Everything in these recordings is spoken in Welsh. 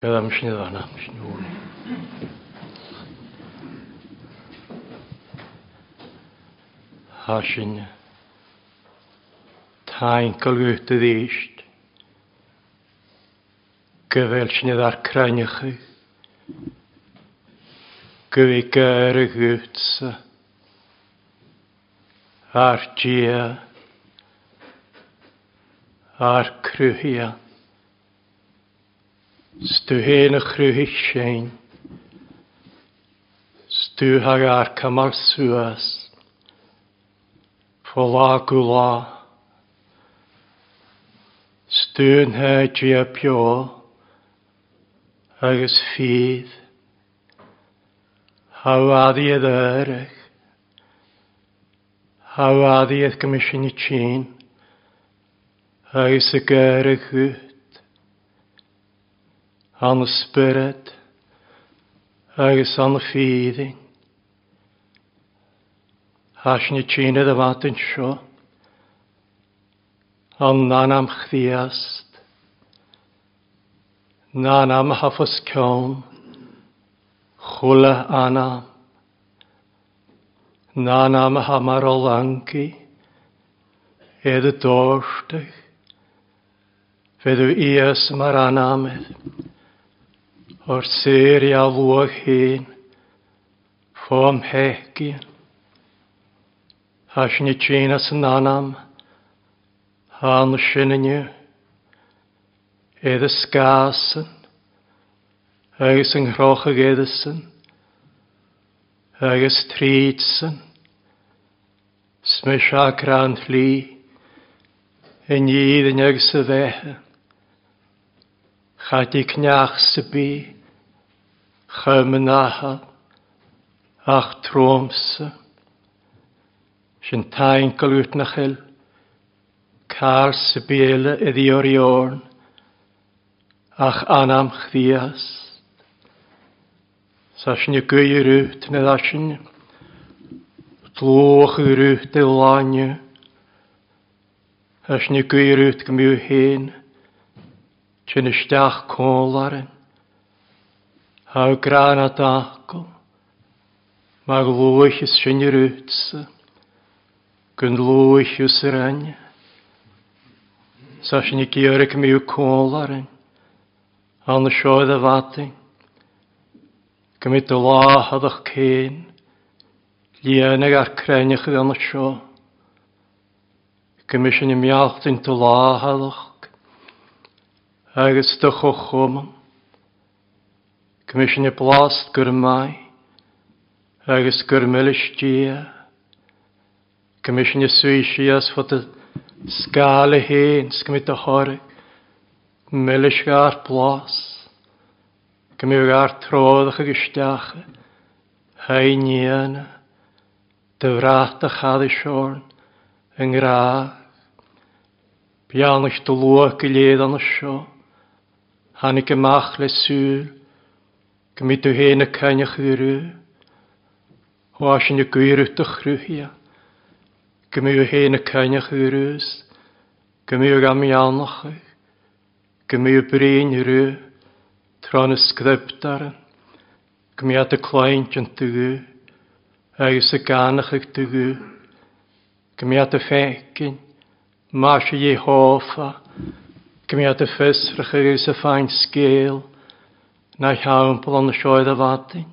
Bydd am sy'n ddana, sy'n hwn. Ha sy'n ta'n golwyd y ddysd. Gyfel sy'n ddar craniach chi. Gyfi gair y gwtsa. Ar gia. Ar cryhiant. Stu hen y chruhich sein. Stu hag ar camar suas. Fola gula. Stún he gia pio. Agus fydd. Hawadiad yrach. Hawadiad gymysyn i tîn. Agus y gyrach an spirit agus an feeding. Has ni tînad a fat yn sio. An nan am chdiast. Nan am hafos cawn. Chwla anam. Nan am hamar o langi. Edd y dorstych. Fe dwi ies mar anamedd o'r syri a lwag hyn, ffom hegin. Has ni tîn as yn anam, han sy'n yn yw, edd ysgasyn, agos yng nghroch ag eddysyn, agos Smys a gran llí, yn ydd yn agos y fehen, chadig knach sy byd, chymnacha ach tromsa. Sy'n taen galwyd na chyl, cael sybiela iddi o'r iorn, ach anam chdias. Sa'n y gwyr rwt na ddasyn, tlwch y rwt y lanya, Sa'n y gwyr rwt gymyw hyn, sy'n ystach côn. Hau a dachgol, mag lwych ys sy'n rwytsa, gyn lwych ys yr anya. Sa'n i gyrwg mi yw cwl ar yn, an y sioedd y fatyn. Gymryd y lah adach cyn, lianag ar crenach yd an y sio. Gymryd sy'n i miallt yn dy lah adach, Agus dy chwchwm. Commissioner plast gurmai, agus gurmilistí, Commissioner suísías fot a skále hén skmit a hor, millisgar plas, Commissioner tróðach agus steach, heiníana, de vraat a chadisjorn, yn graag, Pianach dy lwag y led anna sio, hannig gymryd o hen y cain ych ddyrw. Hwas yn y gwyr yw dychrw gymryd Gymid hen y cain ych ddyrwys. gymryd o gam iawnach. gymryd o brin yrw. Tron y ysgddebdaran. gymryd y claint yn dygu, Agus y ganach ych dygu, gymryd y ffegin. Mas y ei hoffa. Gymid y ffysrach agus y ffain sgel. Na shalom pon de shoyde vaat din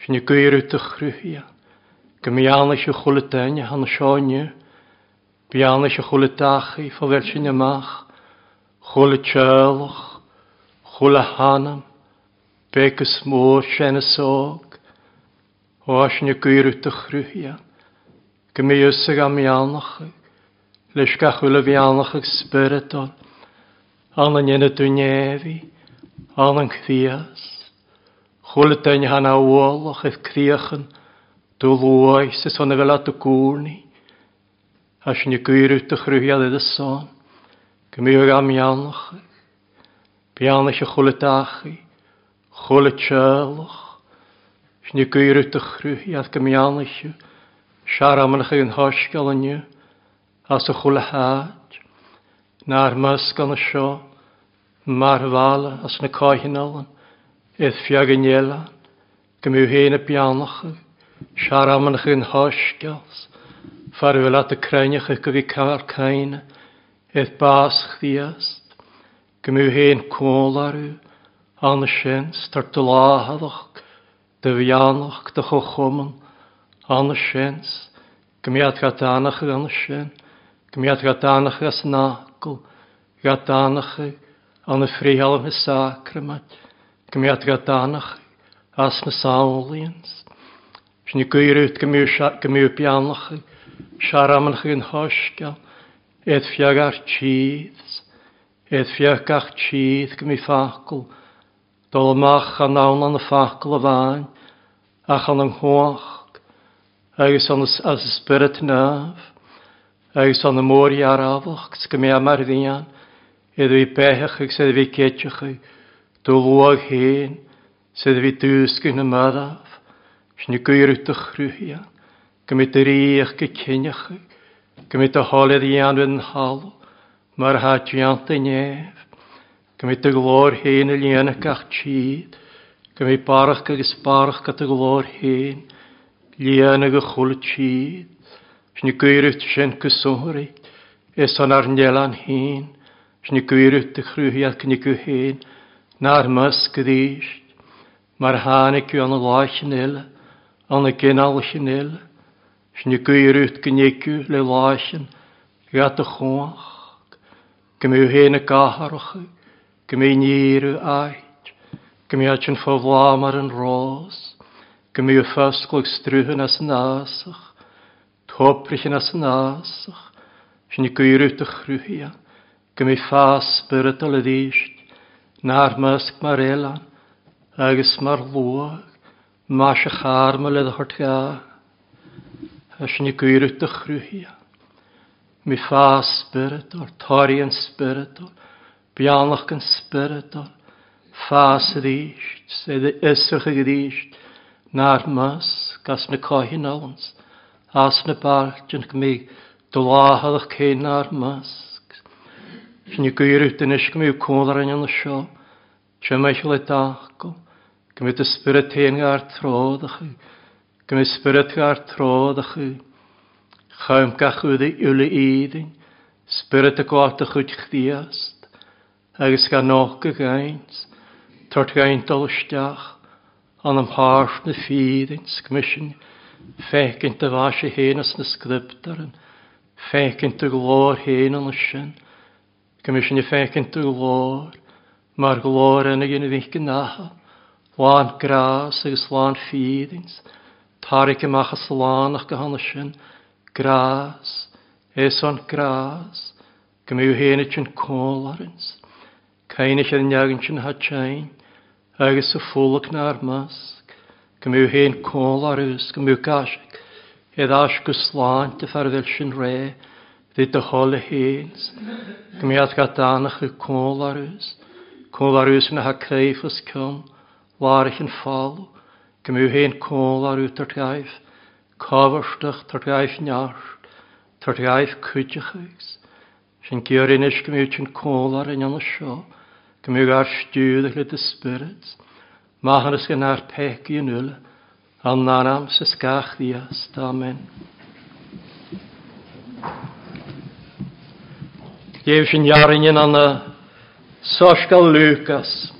Shne koir te gruya Kemi anache choletanye an shanye Pianiache choletaghi va weltshine mach choletchel cholahan pek smosh en sok Oashne koir te gruya Kemi ussag ami anach leshka cholovianakh an yn cthias. Chwyl dyn han a wôl o'ch eith criachan dŵl sy'n ys o'n efel at y gŵrni. As ni gwyrwyd y chrwyhiad edd y son. Gymryd am ianach. Bianach y chwyl dachu. Chwyl y tjölach. As ni gwyrwyd y chrwyhiad gymianach gymryd Siar amlach yn hosgal yn yw. As y chwyl haad. Na'r mysg yn y siop mar marhvála as na cáhinnalan, eith fiaganélan, gymw hén y bianach, siaramanach yn hosgias, farwyl at y creinach y gyfi car cain, eith bas chdiast, gymw hén cólarw, an y siens, tar dylahadach, dy fianach, dy chochoman, an y siens, gymiad gadanach an y sien, gymiad gadanach as nagl, gadanach y anafréalm sácramat, go méad go dánach as na sáolíons. Sin na gúút go mú beannacha, searamannach an thoisceal, éiad fiag ar tíos, éiad fiag dolmach an nána ach an agus as spirit náf, agus an na Ydw i ag sydd fi cetioch i, dwlwag hen, sydd fi dwsgyn y myddaf, sy'n gwirwtach rwyhian, gymryd yr eich gycynach i, gymryd y holydd i anwyd yn halw, mae'r hadiant yn nef, gymryd y glor hen y lian ac ach chyd, gymryd barach agos barach gyda glor hen, lian ag y chwl chyd, sy'n gwirwt sy'n gysori, es o'n arnielan hyn, Snikuir de ich ruhi at kniku hin, nar musk dist, mar hane ku an lach nil, an ken al chnil, snikuir ut kniku le lachen, ja te khoch, kemu hene kaharch, kemu niru ait, kemu achen favlamar en roos kemu fast kluk struhen as nasach, toprichen as nasach, snikuir ut ich ruhi at Gymru ffas spiritual y ddysg, na'r mysg mae'r elan, agus mae'r lwag, mae'r siachar mae'r lydd hwrt gael. Ys ni gwir yw dychrw hi. Mi ffas spiritual, torri yn spiritual, bianach yn spiritual, ffas y ddysg, sydd ysrych y ddysg, na'r mysg, as na cohi'n alans, as na barch yn gymig, dylahal eich cyn na'r mysg. Sin gwir út yn ysgym yw cwndar yn yna sio. Sia mae eisiau le dachgo. Gymryd y spyrra tein gair trodd ach. Gymryd spyrra gair trodd ach. Chaim gachwyd i ywle iddyn. Spyrra y gwaith y chwyd chdiast. Agus gan nog y gains. Tort gaint olysdiach. an am harf na fírin smisin, fécinn a bhá sé héanas na scriptar an, fécinn glor glór héan y sin, Gymysyn i fecyn dy glor, mae'r glor yn y gyn i ddych gynaha, lan gras agos lan ffidings, tarig ymach a slan ach gyhanna sy'n, gras, eson gras, gymyw hen i chi'n cólarins, cain eich adyn iawn chi'n hatsain, agos y ffwlwg na'r masg, gymyw hen cólarys, gymyw gasig, edd edrych gyslant y ffarfel sy'n re, Dyd dy hol y hens. Gymiad gadanach y cwl arwys. Cwl arwys yn ha creif ys cym. Larich yn ffal. Gymiw hen cwl ar arw dyr gaif. Cofyrstach dyr gaif niarst. Dyr gaif cwydych eis. Sy'n gyr un eich gymiw ti'n cwl ar yn yna sio. Gymiw ar stiwyd eich lyd y spyrits. Mahan ys gynnar pegi yn yle. Ananam sysgach ddiast. Amen. Amen. Diev sin jarinjen an Soska Lucas.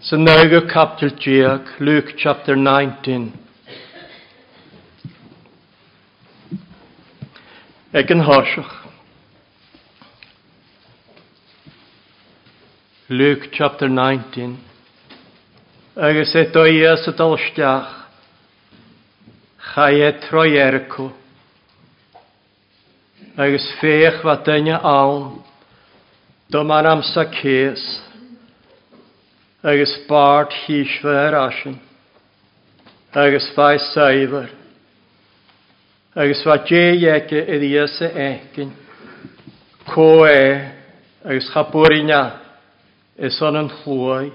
Sa nöge kapitel 10, Luke chapter 19. Eg en harsach. Luke chapter 19. Agus eto i as y dalstiach, chai e troi ercw agus fech fa daine awn, do mar am sa cés, agus bart hísfa ar asin, agus fai saifar, agus fa djéieke i y ekin, co e, agus chapurina, is on yn hlwy,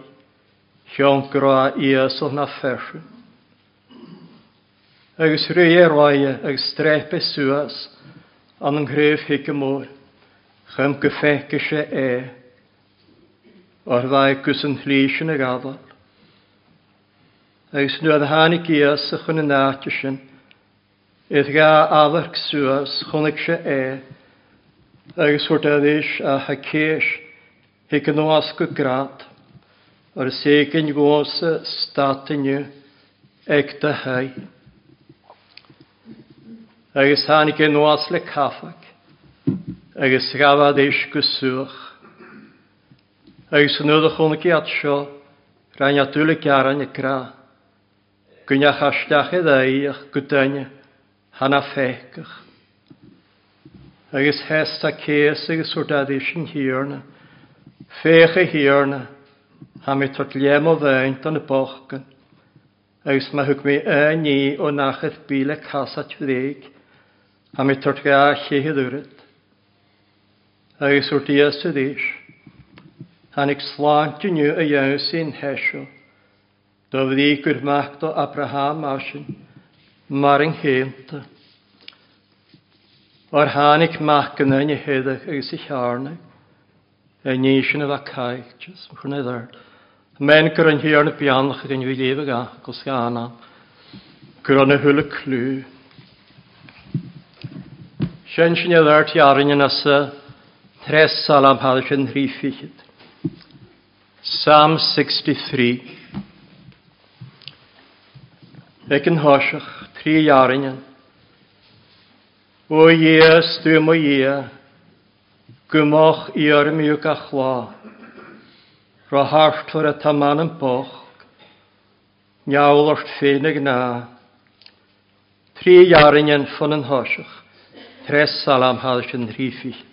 Sian gra ias o'na fersiwn. Agus rwy e, e agus strep e suas, an yn gryf hyg y môr, chym gyffeg eisiau e, o'r ddau gwrs yn hlys yn y gafal. Agus nhw oedd hann i gias e, a chwn yn atysyn, idd ga afarg sŵas chwn eisiau e, agus hwrt addys a haceis hyg yn o asgw grad, o'r segyn gwas statyn yw, ag dy haid agus hánig an nuas le cafaach, agus rafa eis go suach. Agus an nuda chuna giad seo, rhain a dúla garan i gra. Gwneach asiach i ddaiach gwdaine hana ffecach. Agus hest a ces agus o'r dadis yn hirna, fech a hirna, ha mi tot liem o feint o'n y bochgan. Agus ma hwg mi e ni o nachedd bile casat fyddig, a mi tort ga chi ddwyryd. Agus wrth i ysyd eis, hanig slant i nhw y iawn sy'n hesio, do fyddi gwrmach do Abraham asyn, mar yng hynta. O'r hanig mach yn yn i heddach agus i charnau, y nisyn y facaig, jys, mwchwn ei ddard. Men gyr yn hi arna bianlach ag yn fi lefag ac os gana, gyr yn y hwyl y clw, Sen sin a ddirt i arin as a tres salam hadd yn rhi. Psalm 63. Ec yn hosiach, tri arin. O ie, stwm o ie, gymoch i ar miwg a chla, ro hartwyr a taman yn boch, Niawl o'r ffeinig na, tri arin yn ffyn yn. Hressalam Halschen rief ich.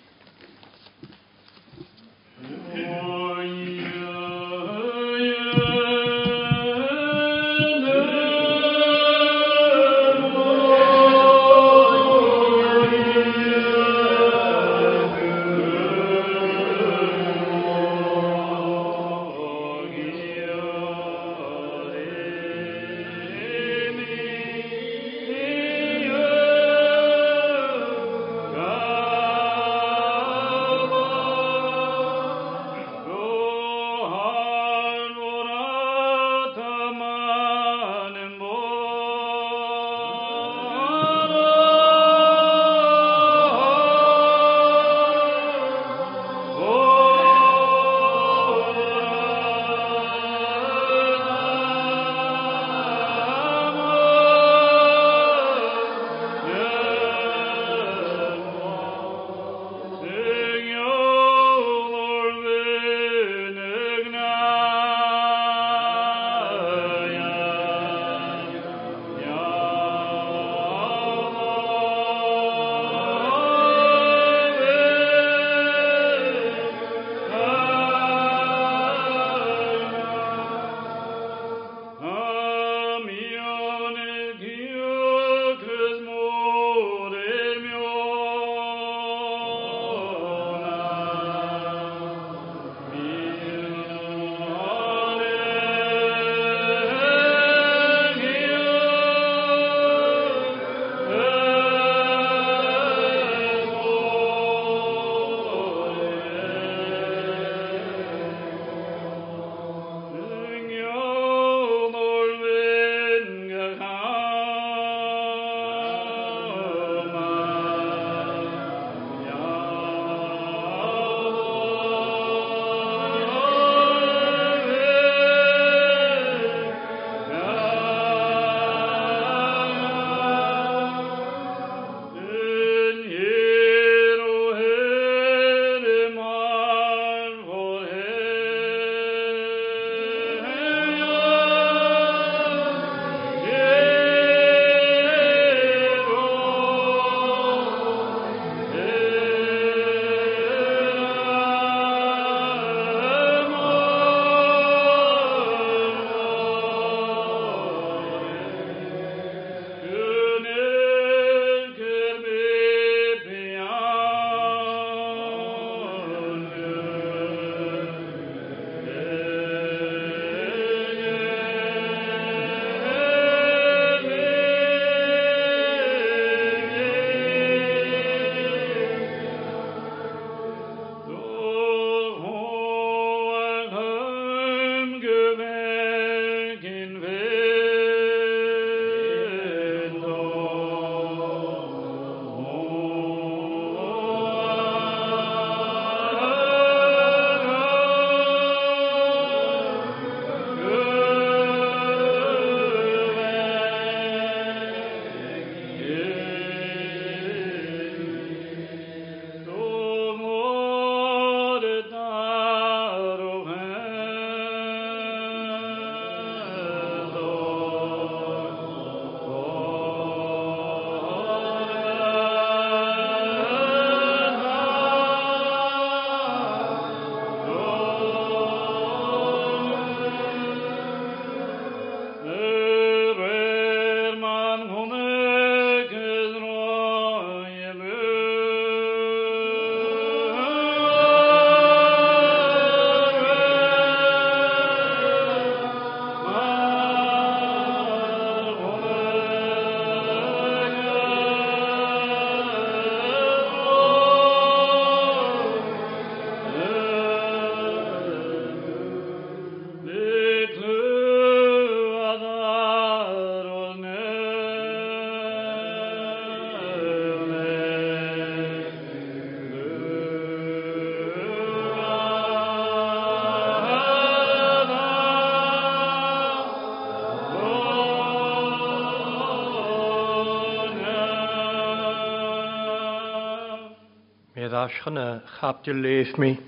asgan a chapte leif mi.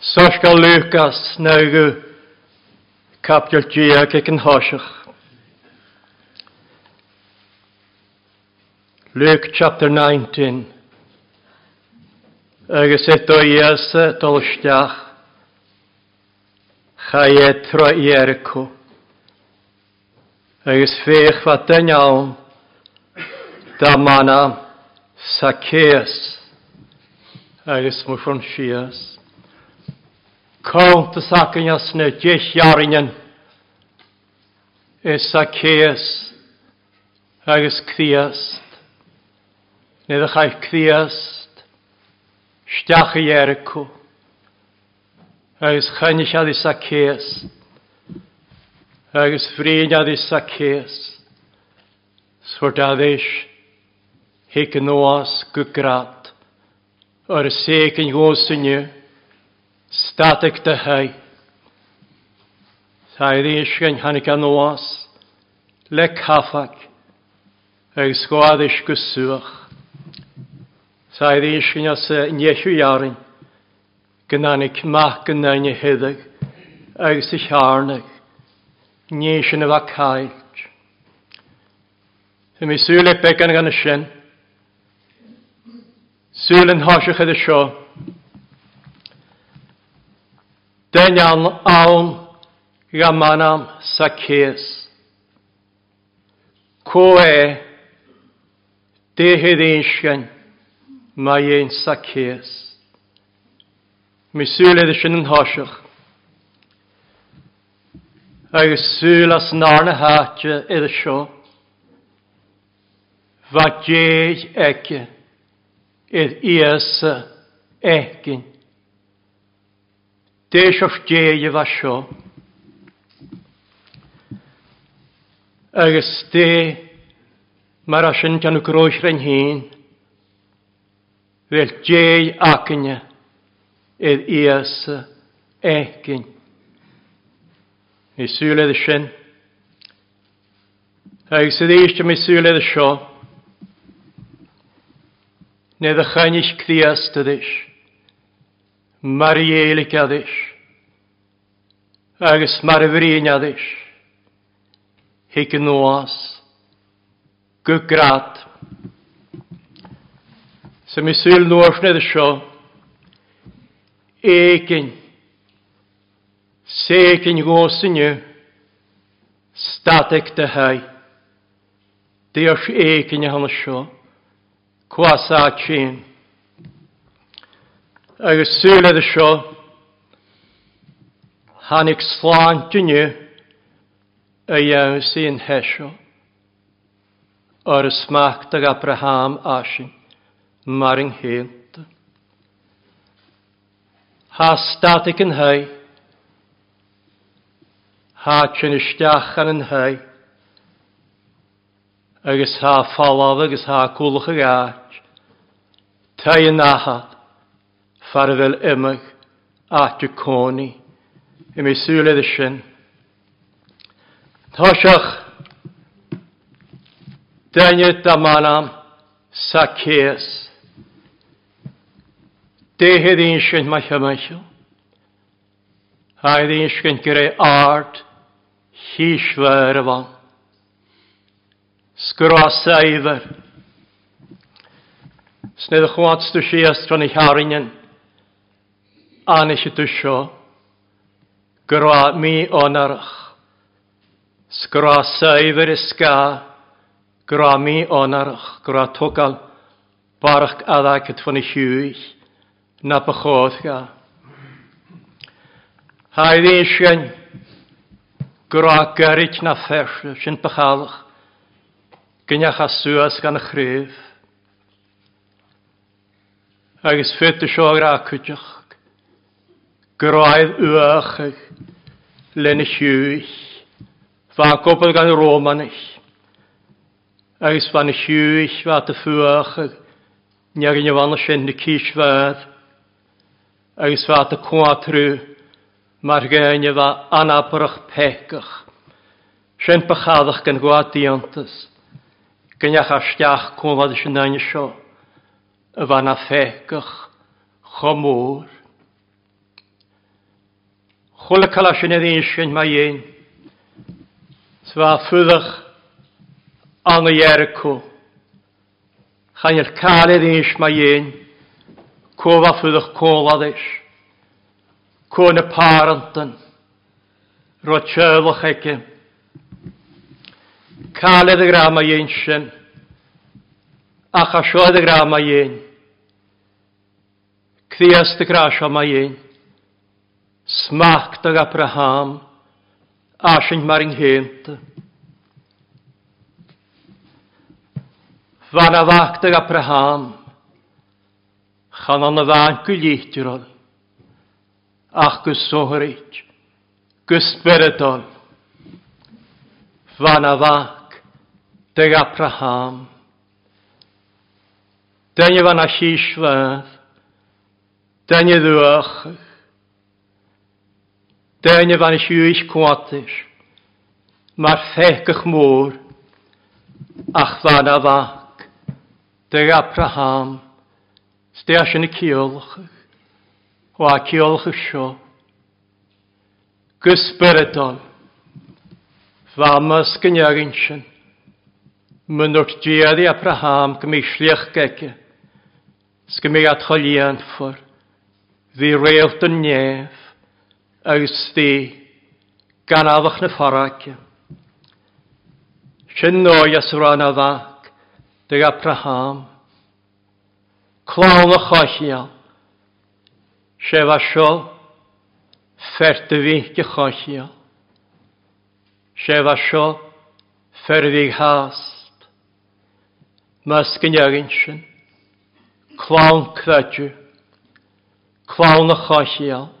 Sosga Lucas nawgu capdil gia ac yn hosiach. Luke chapter 19 agus eto iasa e, dolstiach chai etro Ierico agus fech fa dynawn da mana Saceas agus mu fan sias. Cónta sacanhas na deisiaringan is a céas agus críast. Nid a chaith críast, steach i ericw, agus chynisiad is a céas, agus frin ffriniad is a céas. Sfordaddys, hic yn oas, gygrad ar séken gósinne statek de hei. Tá yn hannig an oas, le caffag, ag sgwad sáis go suach. Tá yn as sa iarin, gynanig mach gannaine hedag ag sa chearnach néisian a bh caiilt. Tá mé súla pe began gan y sin, Sŵl yn hosych ydy sio. Den iawn awn gamanam sacys. Co e dehydd un sian mae ein sacys. Mi sŵl ydy sian yn hosych. Agus sŵl as narna hatio ydy sio. Fa geid ege. ir iesa ehkin. Deis of déi fa sio. Agus dé mar a sin gan y groes rhain hyn, fel déi acynna ir iesa ehkin. Mi sŵledd y sin. Agus ydy eisiau mi sŵledd y sio. ne dy chanis criastadis, marielicadis, agus marfrinadis, hic oas. Gygrad. Sem mi syl nôrs ned sio, ekin, sekin yw. statek dy hai, Diolch ekin hann hanes sio cuasá sin. Agus súla a seo hanig sláán dunne a dhéann síon heisio ar y smachta Abraham asin mar yng nghénta. Ha statik yn hei, ha chyn an yn hei, agus ha falaf agus ha cwlwch Ta i nachat, farfel ymach, a tu coni, i mi sŵledd y sin. Tosiach, dynyd da manam, sa ces. Dehydd un sy'n mae hymaisio. Haid un sy'n gyrau ard, hysfer y fan. Sgrasa ifer, Snedd y chwats dwi si astron i charinyn. Anis i dwi sio. Gyrwa mi onarach. Sgra saifir ysga. Gyrwa mi onarach. Gyrwa togal. Barach addag at fan i hiwch. Na bychodd ga. Haid i eisiau. Gyrwa gyrrych na ffers. Sy'n bychalach. Gynnach a sŵas gan y chryf agus féta seogra chuteach, goráid uachach lena siúis, Fa gobl gan Rómanis, agus fan y siúis fa a fuachach, niag yn yfan yfanna sy'n y cysfedd, agus fa a cwatrw, mae'r gen fa anabrach pecach, sy'n bychadach gan gwaadiantas, gan Gynnach ar stiach cwmfad sy'n anna sio y fan a ffegach chomôr. Chwle cael asyn edrych sy'n mae un, sfa ffwyddach ang y erco. i'r cael edrych mae un, cofa ffwyddach colad eich, cwn y parantyn, rochefach eich. Cael edrych mae un sy'n, ach a sioedd y gra mae un. Kriast y grasio mae un. Smacht ag Abraham. Asyn mar yng hynta. Fan a facht ag Abraham. Chan an y fan gwyllityrol. Ach gysohryd. Gysberedol. Fan a facht ag Abraham. Dyna fan a sysfedd. Denne duach. Denne van siúis cuatir. Mar fechach môr. Ach fan a fac. De Abraham. Steas yn y ciolch. O a ciolch sio. Gysberedol. Famas gyniagyn sy'n. Mynwrt diad i Abraham gymysliach gege. Sgymig at cholian ffwrdd. Fi réalt yn nef, agus e. fi gan addach na ffarach. Sin noi as rhan a ddac, dy Abraham. Clawn o chochial. Sef a sio, ferdy fi gy chochial. Sef a sio, ferdy hast. Mas gynnyagyn sin, clawn credw. Cláwn na choisial.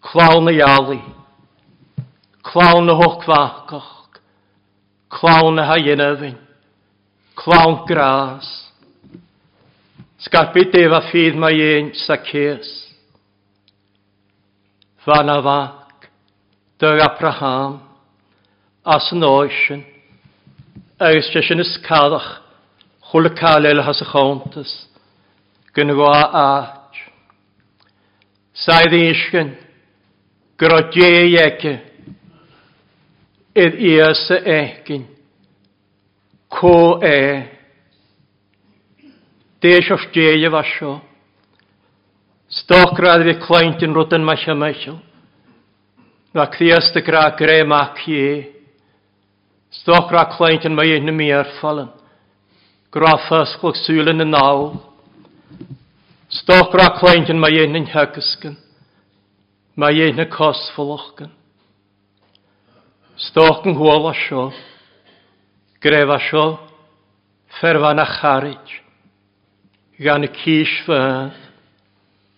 Cláwn na iali. Cláwn na hochfachgoch. Cláwn na haenafyn. Cláwn gras. Sgarbu def a ffydd mae un sa cys. Fan a fac. Dyr Abraham. As yn oesyn. Agus jesyn ysgadach. yscadach. Chwyl y cael eil has y chontas. Gynnu a Saedd iisgyn, grodjei ege, id y egin, co e, deis of jeie vasio, stokrad vi kleintin rutan masha mashal, na kriasta gra gre mac makie, stokra kleintin mai mi mier fallen, grafas ffysglwg sulen y nawl, Stop ra cleintyn mae ein yn hygysgyn. Mae ein y cosfolochgyn. Stoch yn hwyl a sio. Gref a sio. Ferfan a charid. Gan y cys fydd.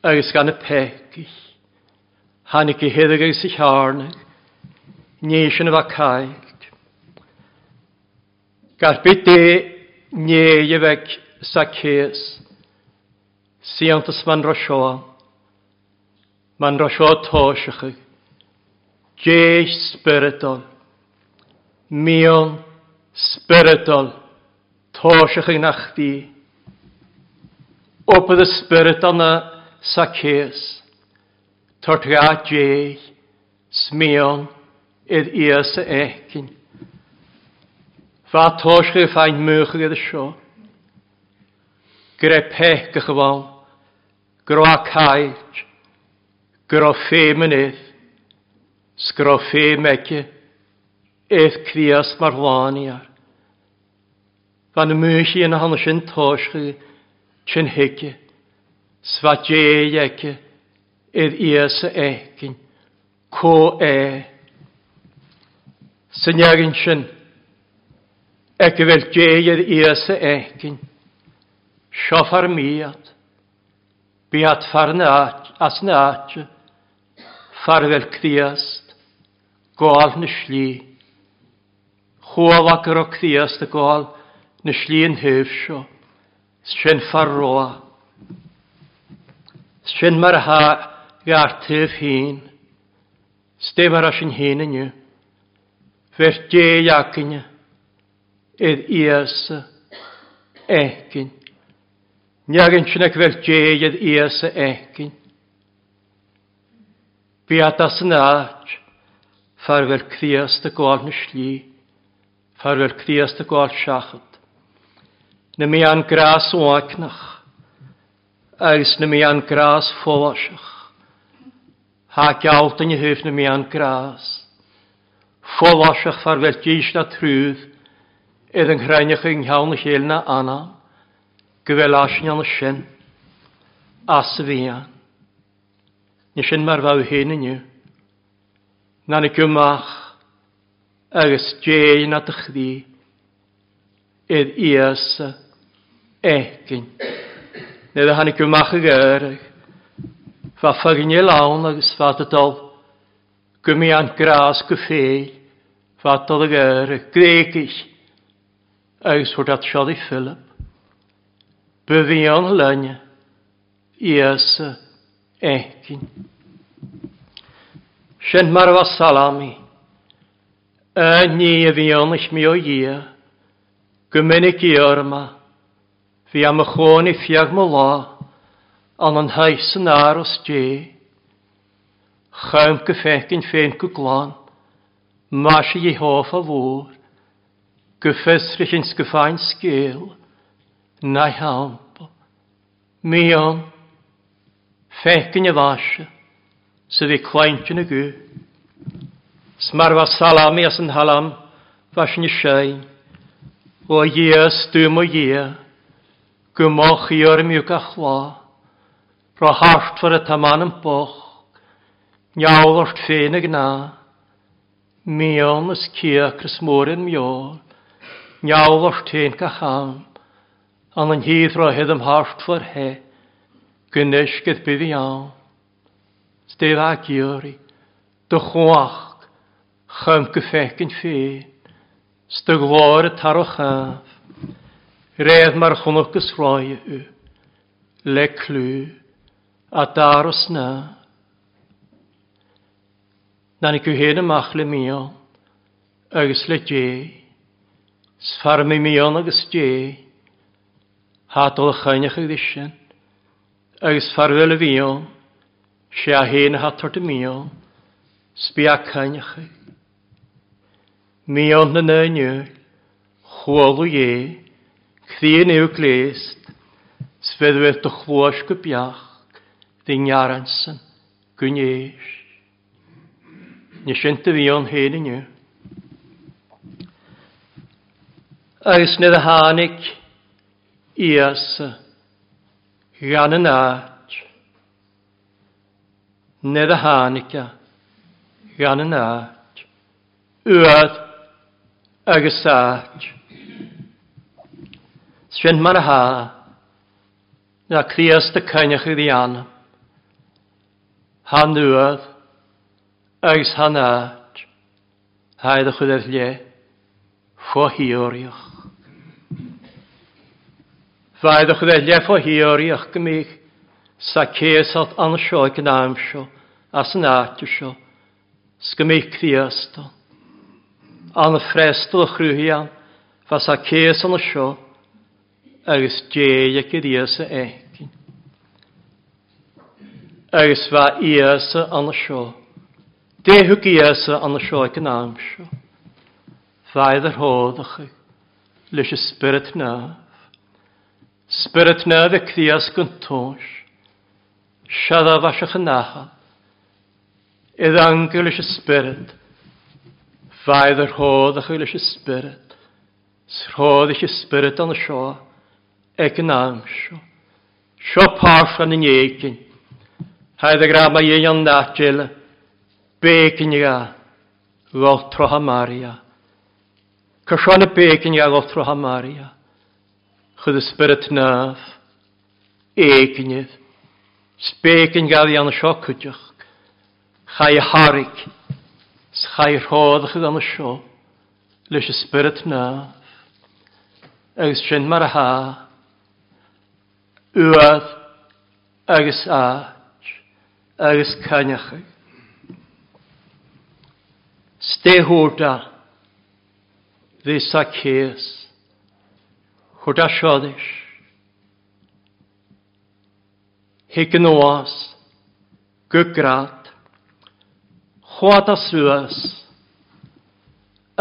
Agus gan y pegis. Hanig i hyddig agos i charnig. Nes yn y fa caig. byd de nie i feg sa cys. Siantas man rosioa, man rosioa tosiach, Jeis spiritol, mion spiritol, tosiach yn achdi. Opad y spirit anna sa ces, tortra jeis, smion, id ias y ecyn. Fa tosiach fain ffain mwch gyda sio gyda pech gychwal, a caid, gyda ffemynydd, sgro ffemege, eith cwias mar hwaniar. Fan y mwych i yn hann sy'n tosgu, sy'n hege, sfadjeege, eith y egin, co e. Sy'n egin sy'n, ege fel jeeg eith y egin, Siofar miad. Biat farna as na atje. Farvel cdiast. Gol na sli. Chwal ac yr o cdiast y gol na yn. Sien farroa. Sien mar ha gartyf hyn. Stemar as yn hyn yn yw. Fer deall ac. Edd iasa. Niagin sinna fel jéiad íasa ekin. Biatas yn aach, farfel criast y gol na sli, farfel criast y gol siachod. Na mi an gras oacnach, agos na mi an gras fóasach. Ha gawt yn hyf na mi an gras. Fóasach farfel gís na trwydd, edd yng nghreinach yng nghawn y na anam. Gyfel Gyfelasyn yn ysyn, as y fian. Ni yn mar fawr hyn yn yw. Na ni gymach, agos djein na ych di, edd iasa, egin. Nid y hannig gymach y gyrach, fa ffagin i lawn agos fa dydol, gymi an gras gyffeil, fa dydol y gyrach, gregis, agos hwrdd at siodd i Philip. Bevian lenne, Iesa ekin Sen marva salami. Äni ja vionish mio jia. Gymenik iorma. Fi am y chwoni fiag mo la. An an hais yn aros je. Chaim gyffecyn ffein gwglan. Masi i hoff a fwr. Gyffesrych yn sgyffain sgil na hampo. Mion, fecyn y fasio, sydd ei claint yn y gw. Smarfa salami as yn halam, fasyn y siein. O ie, stwm o ie, gymoch i o'r miwg a chwa. Ro hart for y taman yn boch, niawl o'r ffein y gna. Mion ys cia crys môr yn miol, niawl o'r an an híad ra head am for he, gynneisgedd bydd iawn. Stef a gyri, dy chwach, chym gyffec yn ffyn, sdy glor y taro chaf, redd mar chwnwch gysroi yw, le clw, a dar os na. Na ni gwhyn mach le mion, agos le dje, sfarmi mion agos dje, hádol chaineach a ddysyn. agus farwel y bhíol, sé a hén hatar de míol, sbi a chaineach. Míol na nynnu, chwol o ie, chthyn i'w glest, sfeddwyd dy chwos gybiach, dyn iaransan, gwneis. Nes yn dy fion hyn i ni. Agus nid y hanig, iasa, gan yn aat, nedd y hanica, gan yn aat, ywad agos aat. Sfyn ma'n ha, na clias dy cynnych i ddianam, han ywad agos han aat, haedd y chwyddoedd lle, Fo hiwriwch. Ffaid o'ch dde lefo hiori o'ch gymig, sa cesalt an sio ag naam sio, as yn atio sio, sgymig criaston. An frestol o'ch rwyhian, fa sa ces an sio, agos djeia gyrias y egin. Agos fa ias an sio, dehw gias an sio ag naam sio. Ffaid yr hodd o'ch, leis y spirit naam. Spirit na dy cdias gyntos. siad fasach yn nacha, idd angel ys spirit, faidd yr hodd a chyl ys spirit, srodd ys spirit an y sio, ec yn am sio, sio parf an yn iegin, haidd y grama ieg an natjel, begin iga, gotro ha maria, cysio an y begin iga gotro ha maria, chud y spirit naf, éicinnydd, spécin gael i anna sio cwdioch, chai harig, chai rhodd chyd anna sio, leis y spirit naf, agus sin mar a ha, uad agus aach, agus caniachig. Stehúrta, ddi sa cés, Chwrda siodis. Higyn oas, gygrad, chwad a sŵas,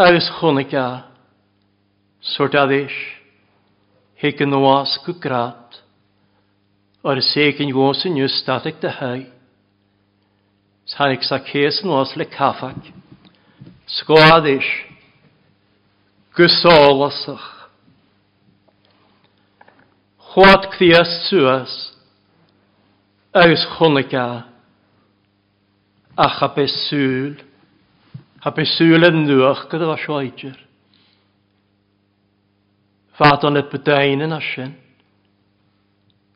agos chwniga, sŵrdadis, higyn oas, gygrad, o'r seg yn gwrs yn yw stadig dy hau. Sanig sa ces yn oas le caffag, sgwadis, gysolasach, Chwad cthias suas, Agus chwnica, a chabes sŵl, chabes sŵl yn nŵach gyda fa sioedr. Fad o'n y bydain yn asyn,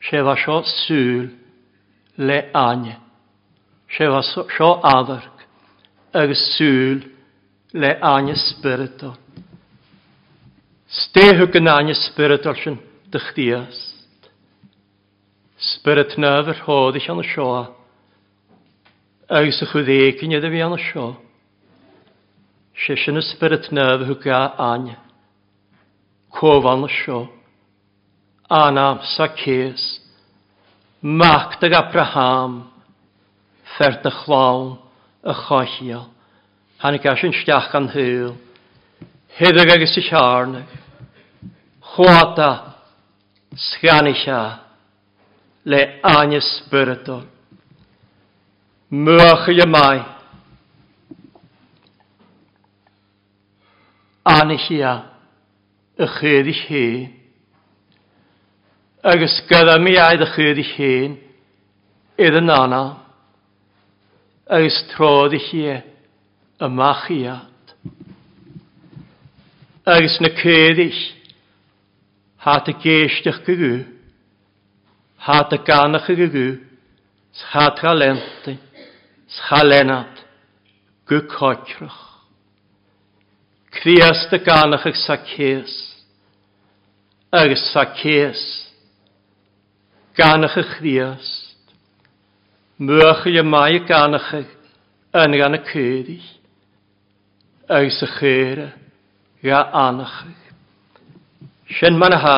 Se fa sio sŵl le anya, Se fa sio addarg, Agus sŵl le anya spiritol. Stehwg yn anya spiritol sy'n, dy chdiast. Spirit nef yr hodd eich anna sio. Agus y chwyd eicyn ydy fi y sio. Sesyn y spirit nef hwg a an. Cof y sio. Anam sa cest. Macht ag Abraham. Fert y chlawn y chochiol. Hannig asyn stiach gan hwyl. Heddyg agos i siarnag. Chwata sganicha le anya spiritol. Mwch y mai. Anichia y chyd i'ch hen. Agus gyda mi aed y chyd i'ch hen idd yn anna. Agus trodd i'ch ie y machiad. Agus na cyd i'ch há a géisteach go gú, a ganacha go gú, schaadcha schalenat, go cóitrach. Crías de ganachach sa cés, agus sa cés, ganach a chríast, muach le mai a ganach yn gan y cyrdi, agus a chyra ga anach. Sien man ha,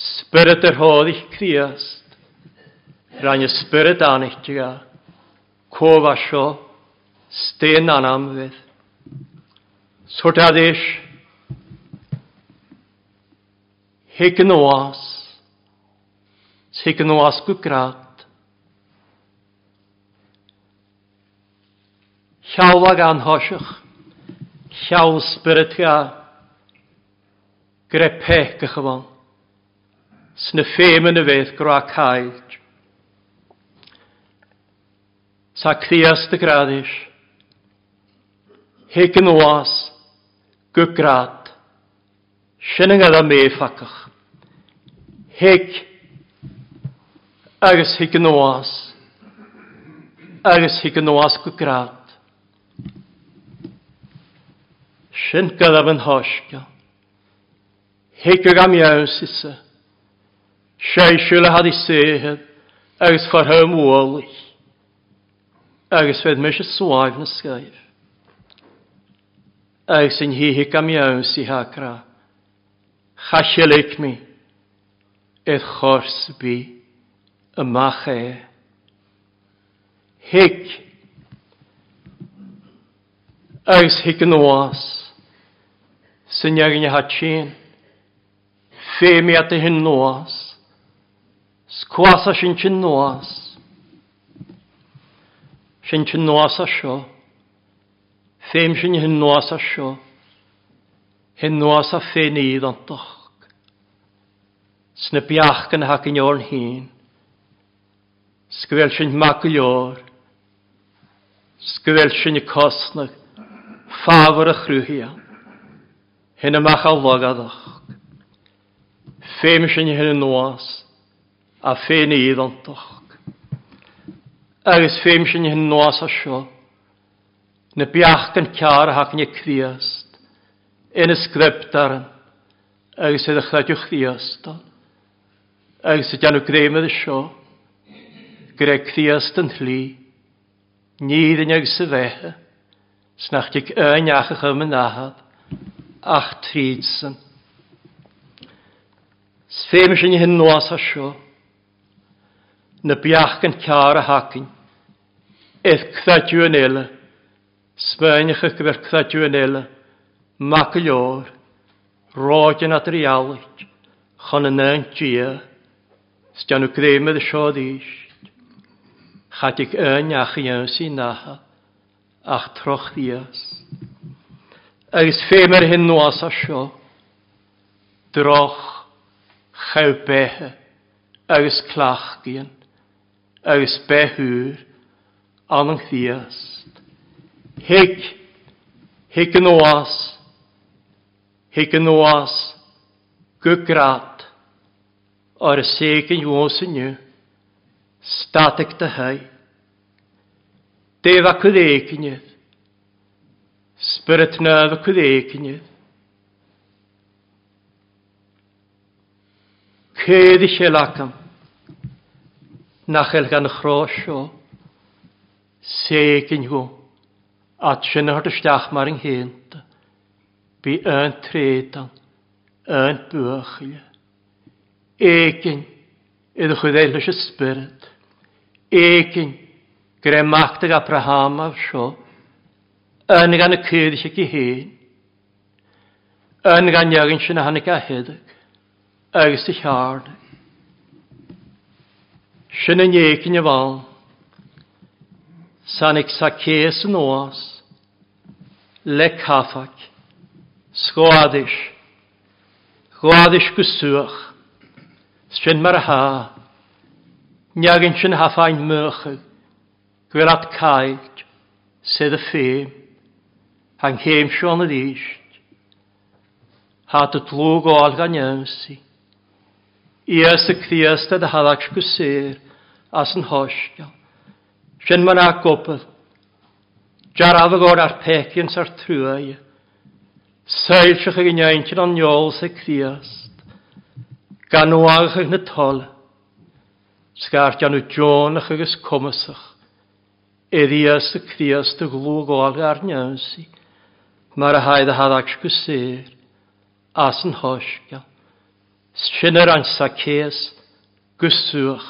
spirit yr hodd i'ch criast, rhaen y spirit an tiga, cof asio, stein an amfydd. Sort hig yn oas, hegn oas gwgrat, llaw ag anhosych, llaw spirit gaf, gyda pech ych yma. Sna ffem yn y fydd gra caid. Sa cdias dy gradis. Hig yn oas. Gygrad. Sy'n yng Nghymru me ffacach. Hig. Agus hig yn oas. Agus hig yn oas gygrad. Sy'n gyda fy'n hosgio. Hicig am iawn isa. Seisiwl a had i sehyd, agos ffarhau mwolig. Agus fedd mys y swaif na sgaif. Agus yn hi hicig am iaws i hagra. Chasiol eich mi, Edd chors bi, y mach e. Hic, Agus hic yn oas, sy'n iag yn i hatsyn ffeimi at y hyn nóas, sgwasa sy'n sy'n nóas, sy'n sy'n nóas a sio, féim sy'n hyn nóas a sio, hyn nóas a féin i ddantach. Sna biach gan hag yn o'r hyn, sgwel sy'n maglior, sgwel sy'n cosnag, Fafr y chrwyhian, hyn ymach a logadach féim sin hyn yn nuas a féin i iad antoch. Agus féim sin hyn nuas a sio na biach gan cear a hac ni criast yn y sgrybdaran agus ydych ddadw chriast agus ydych nhw gremydd y sio gyda criast yn hli nid yn agus y fehe, snach dig yn iach ych ahad, ach trídsyn Sfeim sin hyn nwas a sio. Na biach yn car a hacyn. Eith cthadiw yn eile. Smaen eich gyfer cthadiw yn eile. Mac y llor. Roed yn adri alwyd. Chon yn ein gia. Stian nhw gremydd y sio ddysg. Chadig yn ach i yn sy'n naha. Ach troch ddias. Agus femer hyn nwas a sio. Droch chawbethe agus clachgion agus bethúr an an chdiast. Hig, hig yn oas, hig yn oas, gwgrat, o'r seg yn ywos yn yw, statig dy hei. Defa cwddeicynydd, spyrt nedd o cwddeicynydd, Cedi sé lacam. Nachel gan chrosio. Segin hw. At sy'n hwrt ystach mar yng hynt. Bi yn tredan. Yn bwychil. Egin. Ydych chi ddeall ysio spyrd. Egin. Gre machtag Abraham af sio. Yn gan y cedi sy'n gyhyn. Yn gan iagin sy'n hannig a hedig agus i cheard. Sin yn iechyn y fal, san ik sa cés yn oas, le caffac, sgwadis, gwadis gwswch, sy'n mar ha, niagyn sy'n haffain mychyd, gwylad caig, sydd y ffeim, hang heim sio'n y ddysg, hat y tlwg o alga ymsi, Ies y criasta dy harach gwsir as yn hosgal. Sian ma'n a gobydd. Jar af agor ar pecians ar trwy. Sail sych ag uniaintyn o'n niol sy criast. Gan o agach ag na tol. Sgar gan o John ach agos comysach. Erias y criast y glwg oag ar niawsi. Mae'r haid a haddach gwsir as yn. Sin ar an sa cés gusúach.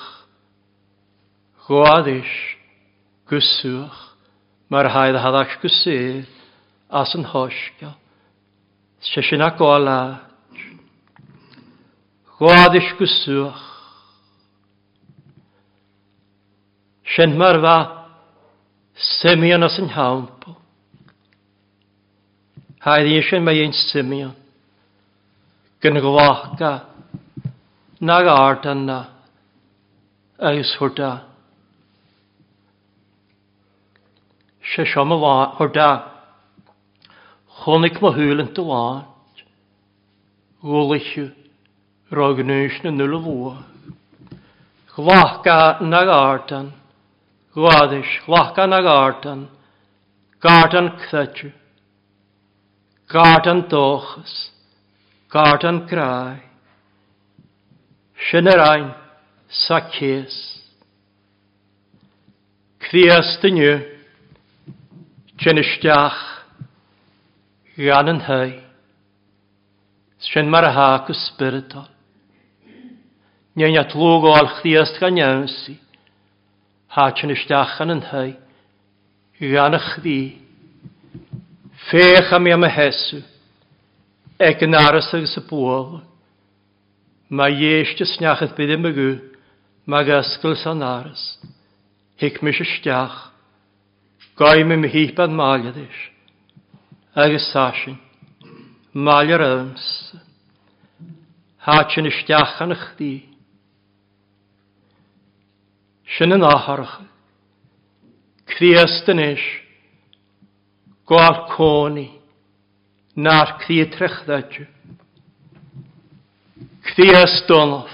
Gháis gusúach mar haid hadach go as yn háisce. Se sin a gá le. Gháis gusúach. Sin mar bha Simeon as yn hawnpo Haid eisiau mae ein Simeon. Gyn gwacha. Nagartana Aishurda Sheshamala Horda Chonig Mahulan Talat Gulishu Rognushna Nulavua Nagartan Gladish Glachka Nagartan Gartan Kthachu Gartan Dochas Gartan Krai. sin ar ein sa cés. Crías dyniu, sy'n ystiach gan yn hei, sy'n mar hag y spiritol. Ni'n at lwg o al chdias gan iawnsi, ha sy'n ystiach gan yn hei, gan y chdi, fech am i am y hesw, ec yn aros ag y bwolwg. Mae dhéiste sneachas bid e y agu, mae asgol san aros. Hic mis isteach, gaim mi híp an máliadis, agus sásin, máliar ams, hátin isteach an chtí. Sin an áharach, Criastan is, gwaal cóni, na'r cri trechdaidju. Chdiastolf,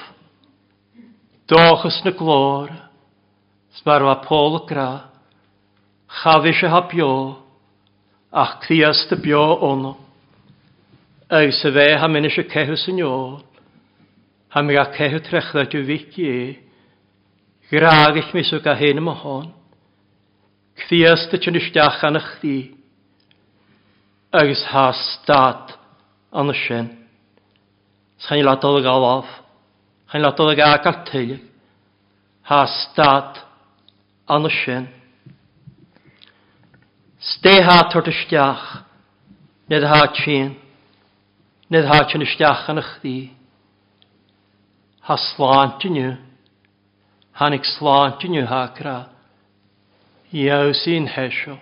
dochas na glór, smar wa pól gra, se ha bio, ach chdiast bio ono. Ew se fe ha mynd eisiau cehu sy'n iol, ha mi ga cehu trechda diw fici e, graag eich mis o ga hyn yma hon, chdiast y chyn ysdiach an y chdi, ew ha stad an y sien. Sa'n i ladol y gael of. Cha'n ladol y gael gael teulu. Ha stad an y sin. Ste ha tort y stiach. Nid ha tîn. Nid ha tîn y stiach yn ych di. Ha slant yn yw. Han ik slant yn yw ha gra. Iaw sy'n hesio.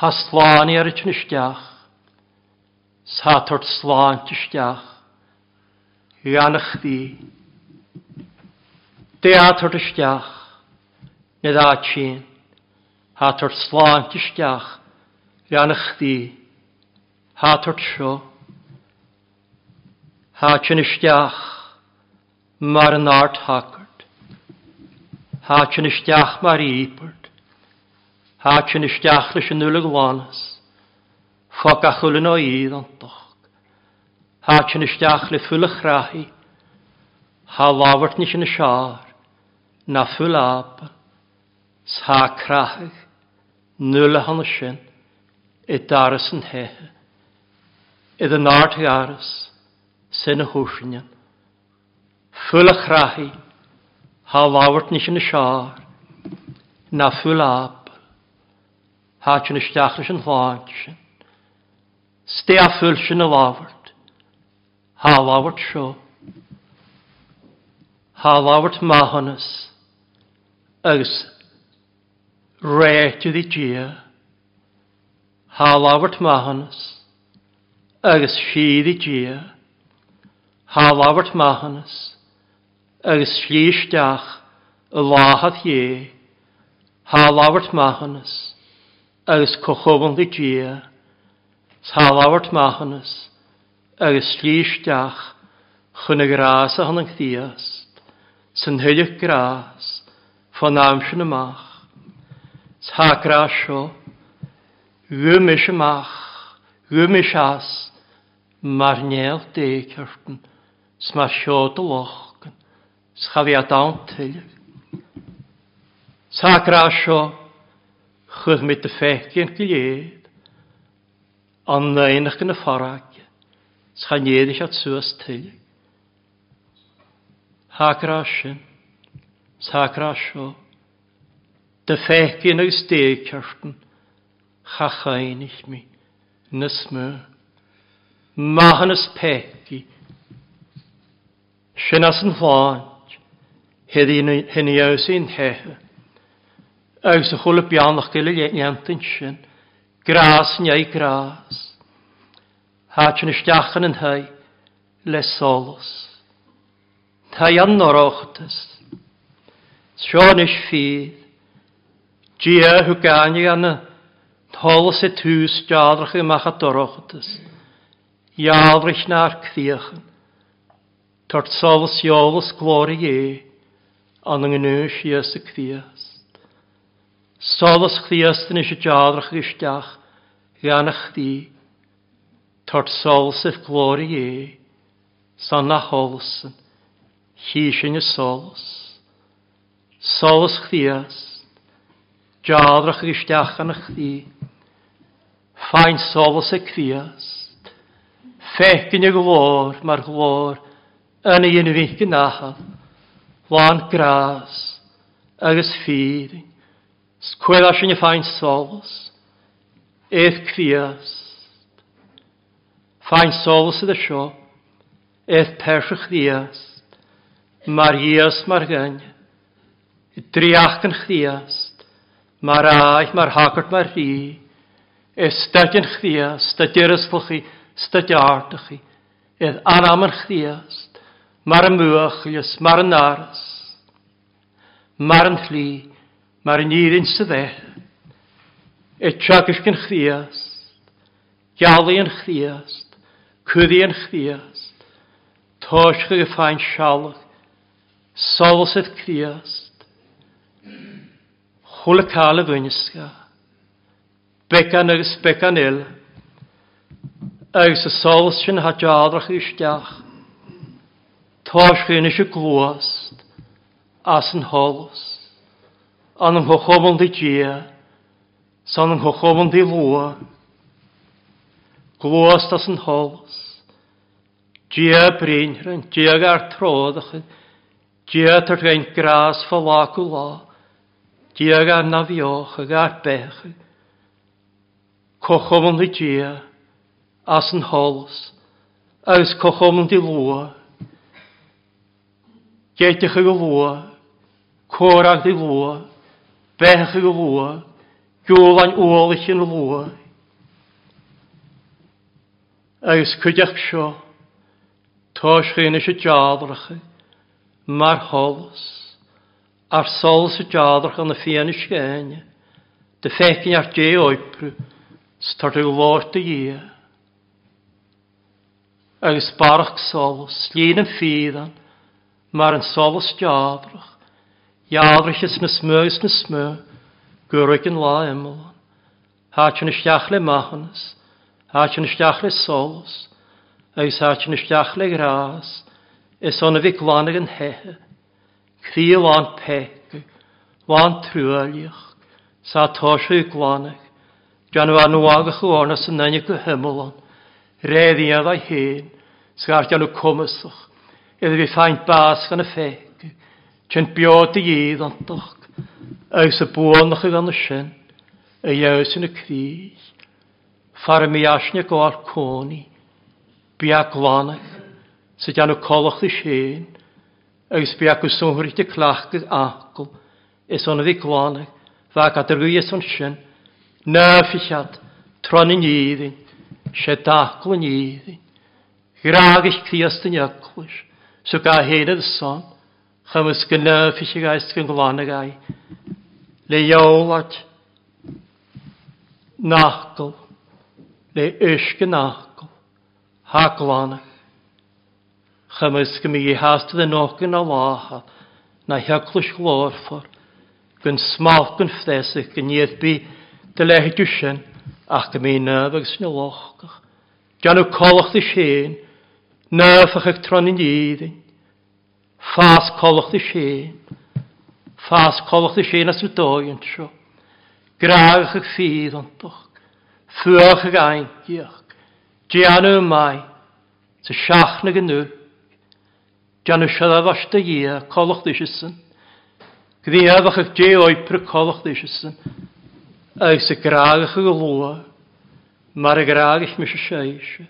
Ha slant i ar y tîn y stiach. Sátort sláint isteach, Ianach ddi. Deátort isteach, Nid át sin, Hátort sláint isteach, Ianach ddi. Hátort seo, Hátin isteach, Mar an árt hakart. Hátin isteach mar ípart. Hátin isteach leis an nulag lánas. Chwa gachwlyn o idd o'n doch. Hach yn ysdiach le ffwl ych rahi. Ha lawrt nes yn y siar. Na ffwl ab. Sa crachig. Nwyl a hon ysyn. E daras yn he. Edd yn art i aras. Sen y hwsynion. Ffwl ych rahi. Ha lawrt nes yn y siar. Na ffwl ab. Hach yn ysdiach leis yn hlwant sy'n. Sté a ful sin a láhart, há láhart seo, há láhart máhannas, agus réitú í dia, há láhart mahannas, agus siad i dia, há láhart mahannas, agus slíisteach a láhad dhé, há láhart mahannas, agus cochoban i dia, Tá láhart maichanas agus slíisteach chuna grás a hanna chtíast, san thuideach grás fan náamsin amach. Tá grás seo, ghumis amach, ghumis as, mar neal décartan, smar seo do lochgan, schafiad awn tyliach. Tá grás seo, chud mit de fechgin gilydd, an éach gan y fforag, farráce, chanéadich at suas tuig. Thrá sin, Thrá seo, de fécin agus déceartan chachainich mi na smú. Mahanas peci, sin as an fáint, hynny awsyn hethe, agus a chwle bianach gilydd iantin sin, Gras yn ei gras. Hach yn ystiachan yn hei, le solos. Hei an o'r ochtas. Sion ys ffydd. Gia hwgani anna. Tolos e tŵs jadrach y mach at o'r ochtas. Jadrach na'r cfiachan. Tart solos iolos glori e. An yng Nghymru sias y cfiast. Solos cfiast yn ys y jadrach ysdiach. Fiannach di, tord solsif glori e, san na holsen, hísin y sols. Sols chdias, jadrach gysteach an chdi, fain sols y crias, fecyn y glor, mae'r glor, yn ei un fic yn ahaf, lan gras, agos ffyrin, sgwela sy'n y fain sols, Eith criast. Fain solus ydy sio. Eith persych ddiast. Mar ias mar gan. Driach yn chdiast. Mar aeth mar hagart mar rhi. Eith stadion chdiast. Stadyrus fwch stadiartach chi. Eith anam yn chdiast. Mar y mwych ys mar yn aras. Mar yn chli, Mar yn iddyn sydd eith. Etchagis gyn chdiast, gialu yn chdiast, Cwyddi yn chdiast, Tosh y ffain sialach, solos ydd chdiast, chwle cael y fynisga, becan agos becan il, agos y solos sy'n hadjadrach ysdiach, tosg yn eisiau glwast, as yn holos, anam hochomol di diag, San yn chochofon di lua. Glwas das yn hols. Gia brynhran, gia gar trodach. Gia tyrgain gras falach o la. Gia gar nafioch ag ar bech. Cochofon yn gia. As yn hols. Agus cochofon di lua. Geitich ag o lua. Corag di lua. Bech ag o lua. Júlan úolich yn lua. Agus cuideach seo, tá sríine sé deadracha, mar holas, ar sol sa y na fianna séine, dy fecin ar dé oipru, startu lóta ia. Agus barach solas, lín yn fídan, mar an solas deadrach, Jadrach is na smög is na smög, Gwyrwygyn la ymol. Hachin y stiachle machanas. Hachin y stiachle solos. Eis hachin y stiachle gras. Is on y fi glanag yn hehe. Cri lan pegu. lan trwyliach. Sa tosio i glanag, Gan yw anw agach o ornas yn nynnig y reddi a a'i hen. Sgar gan yw cwmysach. iddo fi ffaint bas gan y fegu. Tyn biod i idd ond. Agus y bwonach gan y sin, y eus yn y cris, ffar mi asnia gwar coni, bia glanach, sydd gan colach colwch i sin, eus bia gwswnhwyr i clach gyd agl, is ond iddi glanach, fa gadar gwy is ond sin, na ffysiad, tron yn iddyn, se dacl yn iddyn, graag i'ch criast yn yglwys, so ga hen ydd son, Chymys gyna ffysig aist gan glan ag ai. Le iawlad. Nachgol. Le ysg nachgol. Ha glan ag. Chamas gymi i hast ydyn ogyn a laha. Na hiaglwys glorfor. Gyn smalf gyn ffresig gyn iedd bi dylech dwysyn. Ach gymi nef ag sy'n lochgach. Gan o colwch dy sien. Nef ag tron in iddyn. Fas colwch dy si. Fas colwch dy si nas yw doiant sio. Graach ag ffydd ontwch. Fwach ag aingiach. Dian yw mai. Ty siach na gynnu. Dian yw siad a fas dy ia colwch dy sysyn. Gdi eddach ag di oipr colwch dy sysyn. Ag sy graach ag lwa. Mar y graach mis y seisio.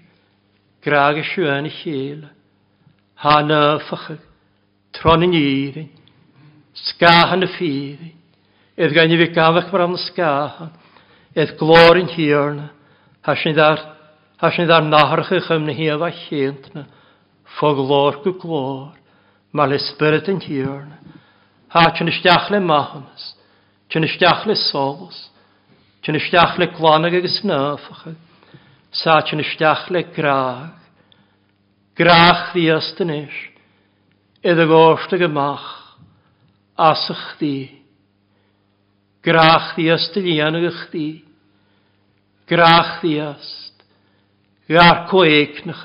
Graach y siwan i chile. Ha na ffachig. Tron yn írin, skahan y ffyrin, Edd gan i fi gafach mar am na skahan, Edd glor yn hirna, Hasyn ddar Has ni ddar naharcha chym na hiaf a chyntna, go glor, ma le spirit yn. Ha chyn le mahanas, chyn le solos, chyn le glanag graag, graag Edd y gosta gymach, asach di, grach di y lian anag chdi, grach di. Yst, gar co eicnach,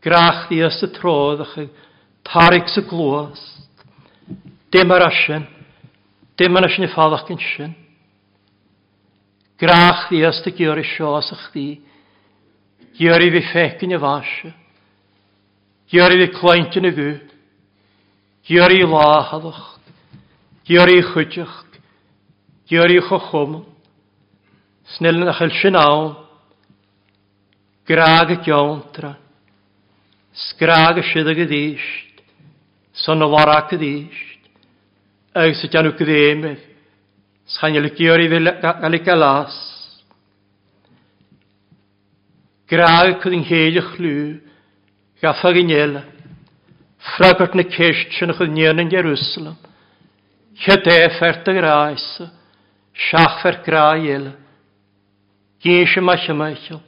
grach di yst y troddach, tarig sy glwast, dim ar asyn, dim ar asyn i ffadach gyn syn, grach di yst y gyr i sio asach di, gyr i fi ffecyn i fasio, gyr i fi cloent yn y gwyth, Gyrru láhadach, gyrru chwydach, gyrru chochwm, snil na sy'n awn, graag y giontra, sgraag y sydd y gydysht, son o wara gydysht, ag sy'n janw gydymedd, s'chain yl gyrru fel gael ei galas, graag cydyn heilych lw, gaffag i nielag, Fragart na keistsin ychydig nian yn Jerusalem. Che ffert a gráise, seachfer grá ile, Géise me y meichel,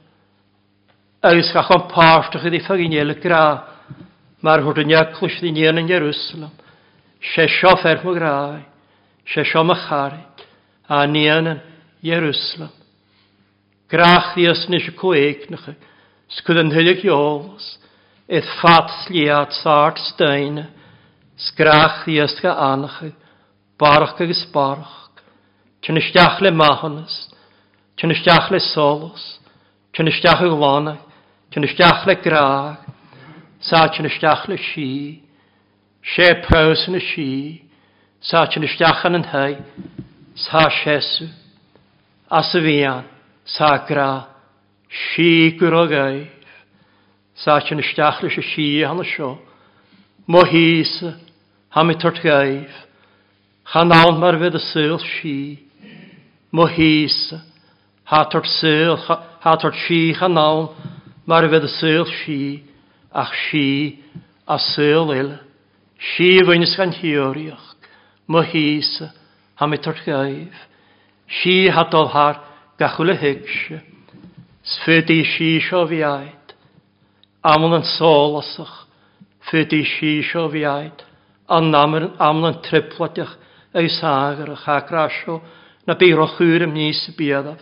agus cha an páirtecha í fa gnéile grá, mar thu a neaclus í nían in Jerusalem, sé seo fer mo gráid, sé seo a charid, a nían in Jerusalem. Graach dí as ní se coéicnacha, scudan thuileag jólas, Id fat sliad sart stein, sgrach ddiasga anach, barach agus barach, Tyn isteach le mahannas, tyn isteach le solos, tyn isteach le glana, tyn isteach le graag, sa tyn isteach le si, sé praws yn y si, sa tyn isteach yn yn hei, sa sesw, as y fian, sa gra, si gwrw gai. Sáin isteach y si sí hana sio. Mo hísa ha mi tort gaif. Chanán mar fydd y syl si. Mo hísa ha tort syl ha tart sí nawn mar fydd y syl si. ach si a syl il. Si fynis gan hioriach. Mo hísa ha mi tort gaif. Si hadol har gachwle hygse. Sfydi si sio fi aeth aml yn sôlasach, ffyddi si sio fi aid, an aml yn triplatach ei sagar a chacrasio na beiro chwyr ym nis y biadaf,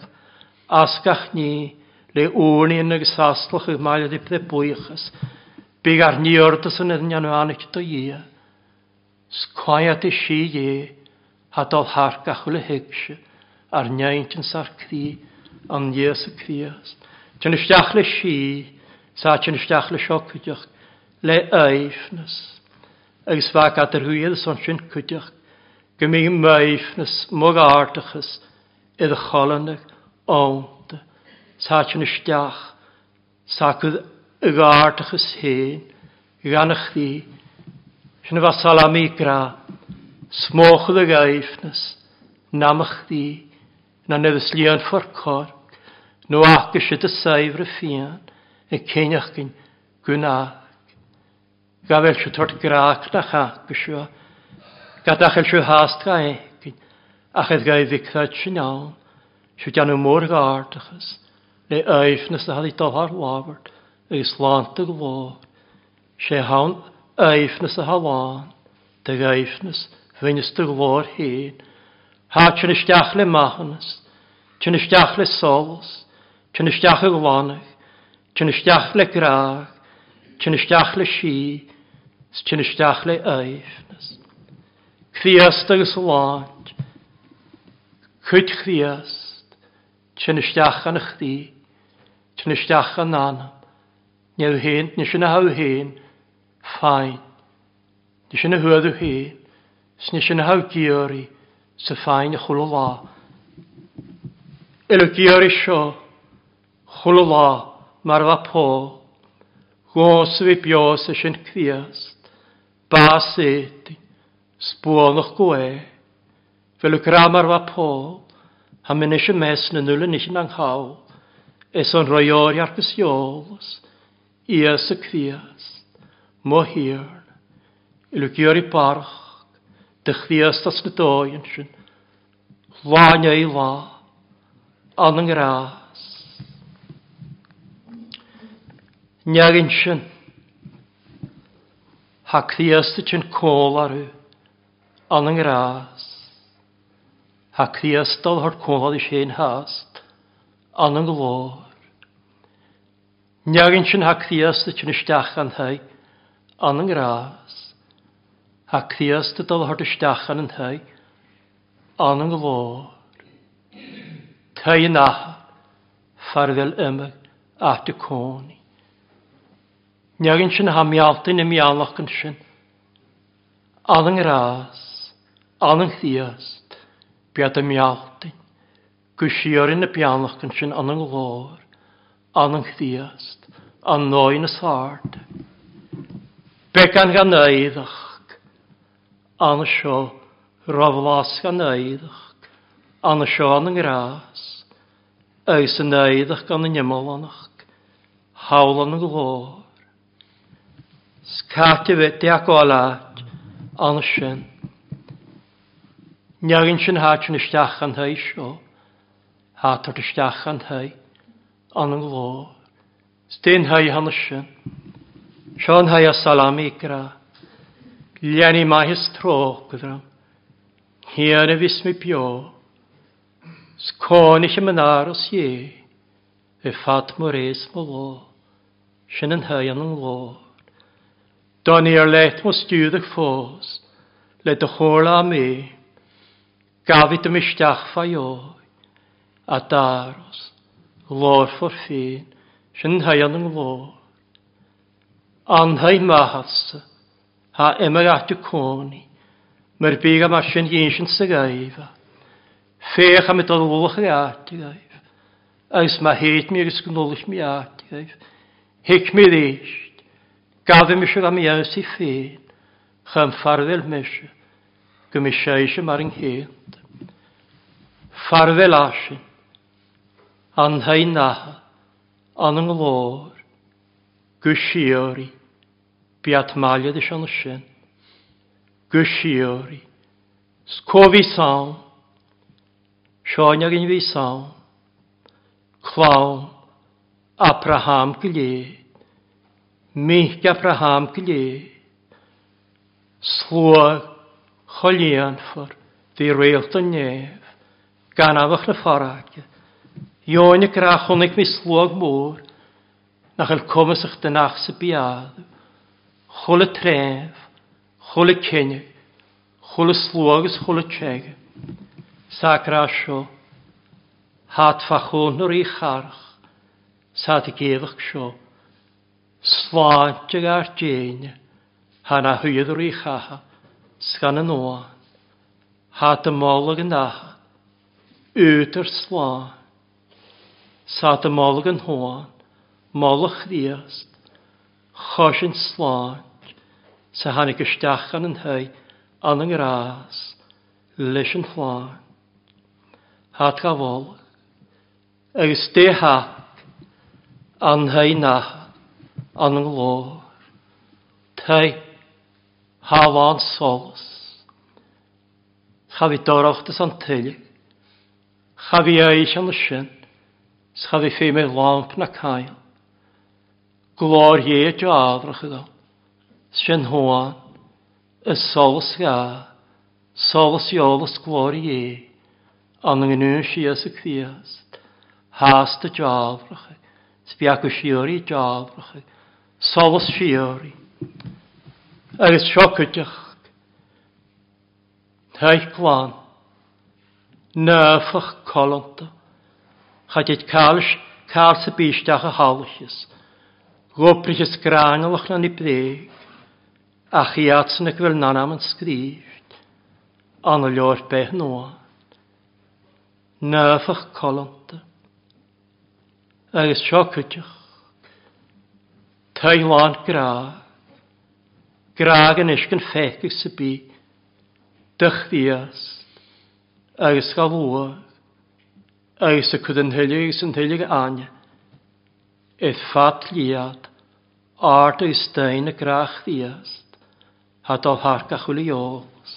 asgach ni le ŵni yn ag saslach y mael ydi ple bwychas, byg ar ni ordus yn edrych nhw anach do ia. Sgwaiad i si ie, hadodd hargach le hegse, ar nyaint yn sar cri, an ies y criast. Tyn ysdiach le si, Sáin isteach le seo chuideach le éifnas. Agus bha atar thuíad san sin chuideach go mí méifnas mó átachas iad a cholanach ónta. Sáin isteach sa chud gáartachas héin ganach dí sin bh salami gra smóchad a gaifnas namach di. na nefys líon fforcor nó agus si a saifr a fian y cynach gyn gwna. Gafel sy'n tord graach da cha gysio. Gadachel sy'n hast ga egin. Ach edd gael ddictad sy'n iawn. Sy'n gan y môr gardachas. Le aif nes da hadi dolar wafert. Ys lant y glor. Se hawn aif nes da hawan. Dy gaif nes fynis dy glor hyn. Ha chyn ysdiach le mahanas. Chyn ysdiach le solos. Chyn ysdiach y glanach. Tyn ysdiach le graag, tyn ysdiach le si, tyn ysdiach le aifnas. Chfiast agus lant, cwyd chfiast, tyn ysdiach an chdi, tyn ysdiach an anam, Neu hyn, nes yna haw hyn, ffain. Nes yna hwydw hyn, nes yna haw gyori, sy'n ffain y chwlw la. Elw gyori sio, chwlw la, mar fa po. Gos fi bios e sy'n cwiast, ba seti, spånoch gwe. Fel gramar fa po, ha mynd eisiau mes na nulle yn ang hau, es on roior jarkes jolos, ias y cwiast, mo hir, hirn, ilugir i barch, dy chviast as gedoiensin, lanya i la, anang raad. Neagin sin. Hacthiasta sin cól arw. Anang rás. Hacthiasta hor cólad i sin hast. Anang lór. Neagin sin hacthiasta sin isteach an hei. Anang rás. Hacthiasta dal hor ystach an hei. Anang lór. Tei nach. Farvel ymag at y coni. Neagin sin hamialtain i mi anlachan sin. Alan rás, alan thiast, beat am mialtain. Gwsiorin y bianlachan sin anan glor, anan thiast, an noin y sard. Began gan eiddach, an sio roflas gan eiddach, an sio an anan rás, eis yn eiddach gan y nymolanach, hawl an anan glor. Skáte di ako alát, anšen. Njarin sin háčin isteachan hei seo, hátar isteachan hei, an an gló. Stein hei hansin, sean hei a salami gra, leni maihis trókudram, hiane vis mi pio, skónich im anáros e fat moréis mo lo. sin an hei an. Don i'r ar leit mo stúdach ffos, le do chóla mé, gafit am isteach fa ioi, a daros, lór for féin, sin yn lor. An Anhau mahasa, ha emag atu cóni, mar bíga mar sin hín sin sa gaifa, féch am idol lwch ar ati gaif, agus ma heit mi agos gnulich mi ati gaif, hic mi ddysg, Gafim mis am iaws i ffein, chym ffarddel mis, gymysio eisiau mar yng nghyd. Ffarddel asyn, hei naha, an yng nglor, gwsiori, biat maliad eisiau an ysyn. Gwsiori, scofi sawn, sioen ag yn fi sawn, clawn, Abraham gilydd, Mich Abraham gli. Slwag cholian for fi reilt yn nef. Ganafach na ffarag. Ion y grachonig mi slwag môr. Nach el comas ych dynach sy biad. Chol y tref. Chol y cenig. Chol y slwag ys chol y tseg. Sacra sio. Hat fachon o'r i charch. Sa ti gefach sio sláinte ar dyn. déine, ha o'r hwyadrwy chaha, sgan yn oa, ha dy molag yn aha, ywyd yr slá, sa dy molag yn hoan, molach chdiast, chos yn sláint, sa hannig ystachan yn hei, an yng ngras, leis yn fflaen, hat gafolag, agos de hac, an hei nach, an yng glór. Tei hafan solos. Chafi dorachtas an tylig. Chafi eich an y sin. Chafi fi me lamp na cael. Glor ie jo adrach iddo. Sin hoan. Y solos ga. Solas iolas glor ie. An yng gnw sias y cwiast. Haast dy jo adrach. Sbiach y siori jo adrach solas siori, agus siocadach, Haich plan, nefach kolonta, chadid cael cael sa bísteach a halachis, goprichis grangalach na nipdéig, ach i atsanach vil nanam yn skríft, an y leor beth noa, nefach kolonta, agus siocadach, Caelán gra. Gra gan is gan fechig sa bí. Dych ddiast. Agus gael lwa. Agus y cwyd yn hylig ys yn hylig anja. Eith ffat liad. Art o'i stein y grach ddiast. Hadol harga chwili ols.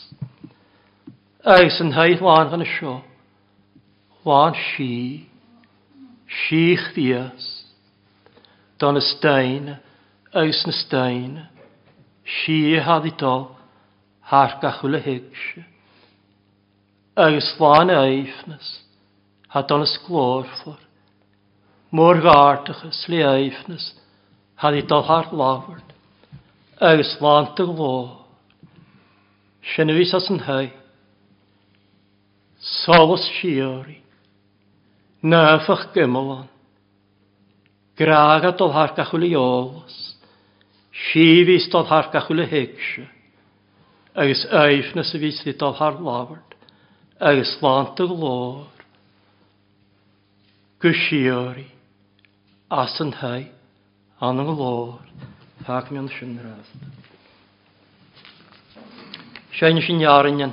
Agus yn hydd wan gan y sio. Wan si. Sych ddiast. Dan y stein eis na stein, si had i dol, har gachwle hegse. Eis lán eifnes, had on is glórfor, mór gártachas le eifnes, had i dol har lávert, eis lán te gló. Sinvis as an hei, solas siori, nefach gymalan, graag at dol har gachwle Síhí stod harcachúla héicse, agus éifna sa ví í dal haar láhart, agus láanta lór, go siúí as an hei an go lór, Fag mi an sin rast. Sein sin jarinnan,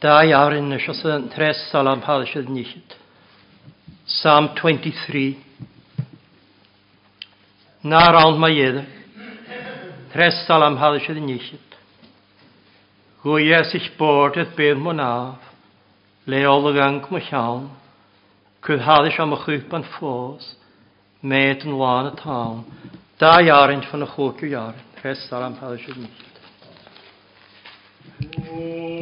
da jarinnan, sa an tres salam hada sydd. Psalm 23, Na rawn mae iedach. Tres salam hal sydd yn iechyd. Gwyes i'ch bord ydd bydd mwyn af. Leol y gang mwy llawn. Cwyd hadys am y chwyp yn ffos. Med yn wan y tawn. Da iarint fan y chwc yw iarint. Tres salam hal sydd yn iechyd. Oh.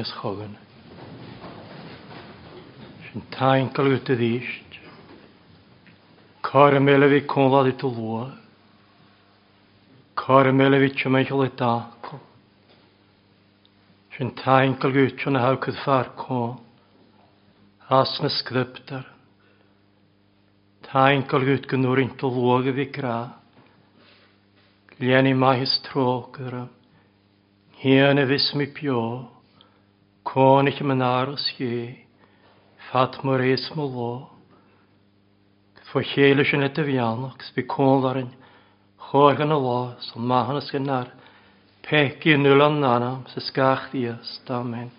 nes chogan. Sy'n tain yw dy ddysg. Cor y mele fi cwnlad i tŵlwa. Cor y mele fi tymaiol i daco. Sy'n tain yw yn y hawcydd ffar cwn. As na sgryptar. Tain yw gynnwyr yn tŵlwa gyfi gra. Lieni mae hys tro gyrra. Hien y fys mi pio. Cónich am an áras gé, fat mar éis mo ló. Fo chéile sin et a bhiannach, sbi cónlarin, gan y lo, so mahanas gan ar, pech gí nul an nanam, sa sgach días, amen.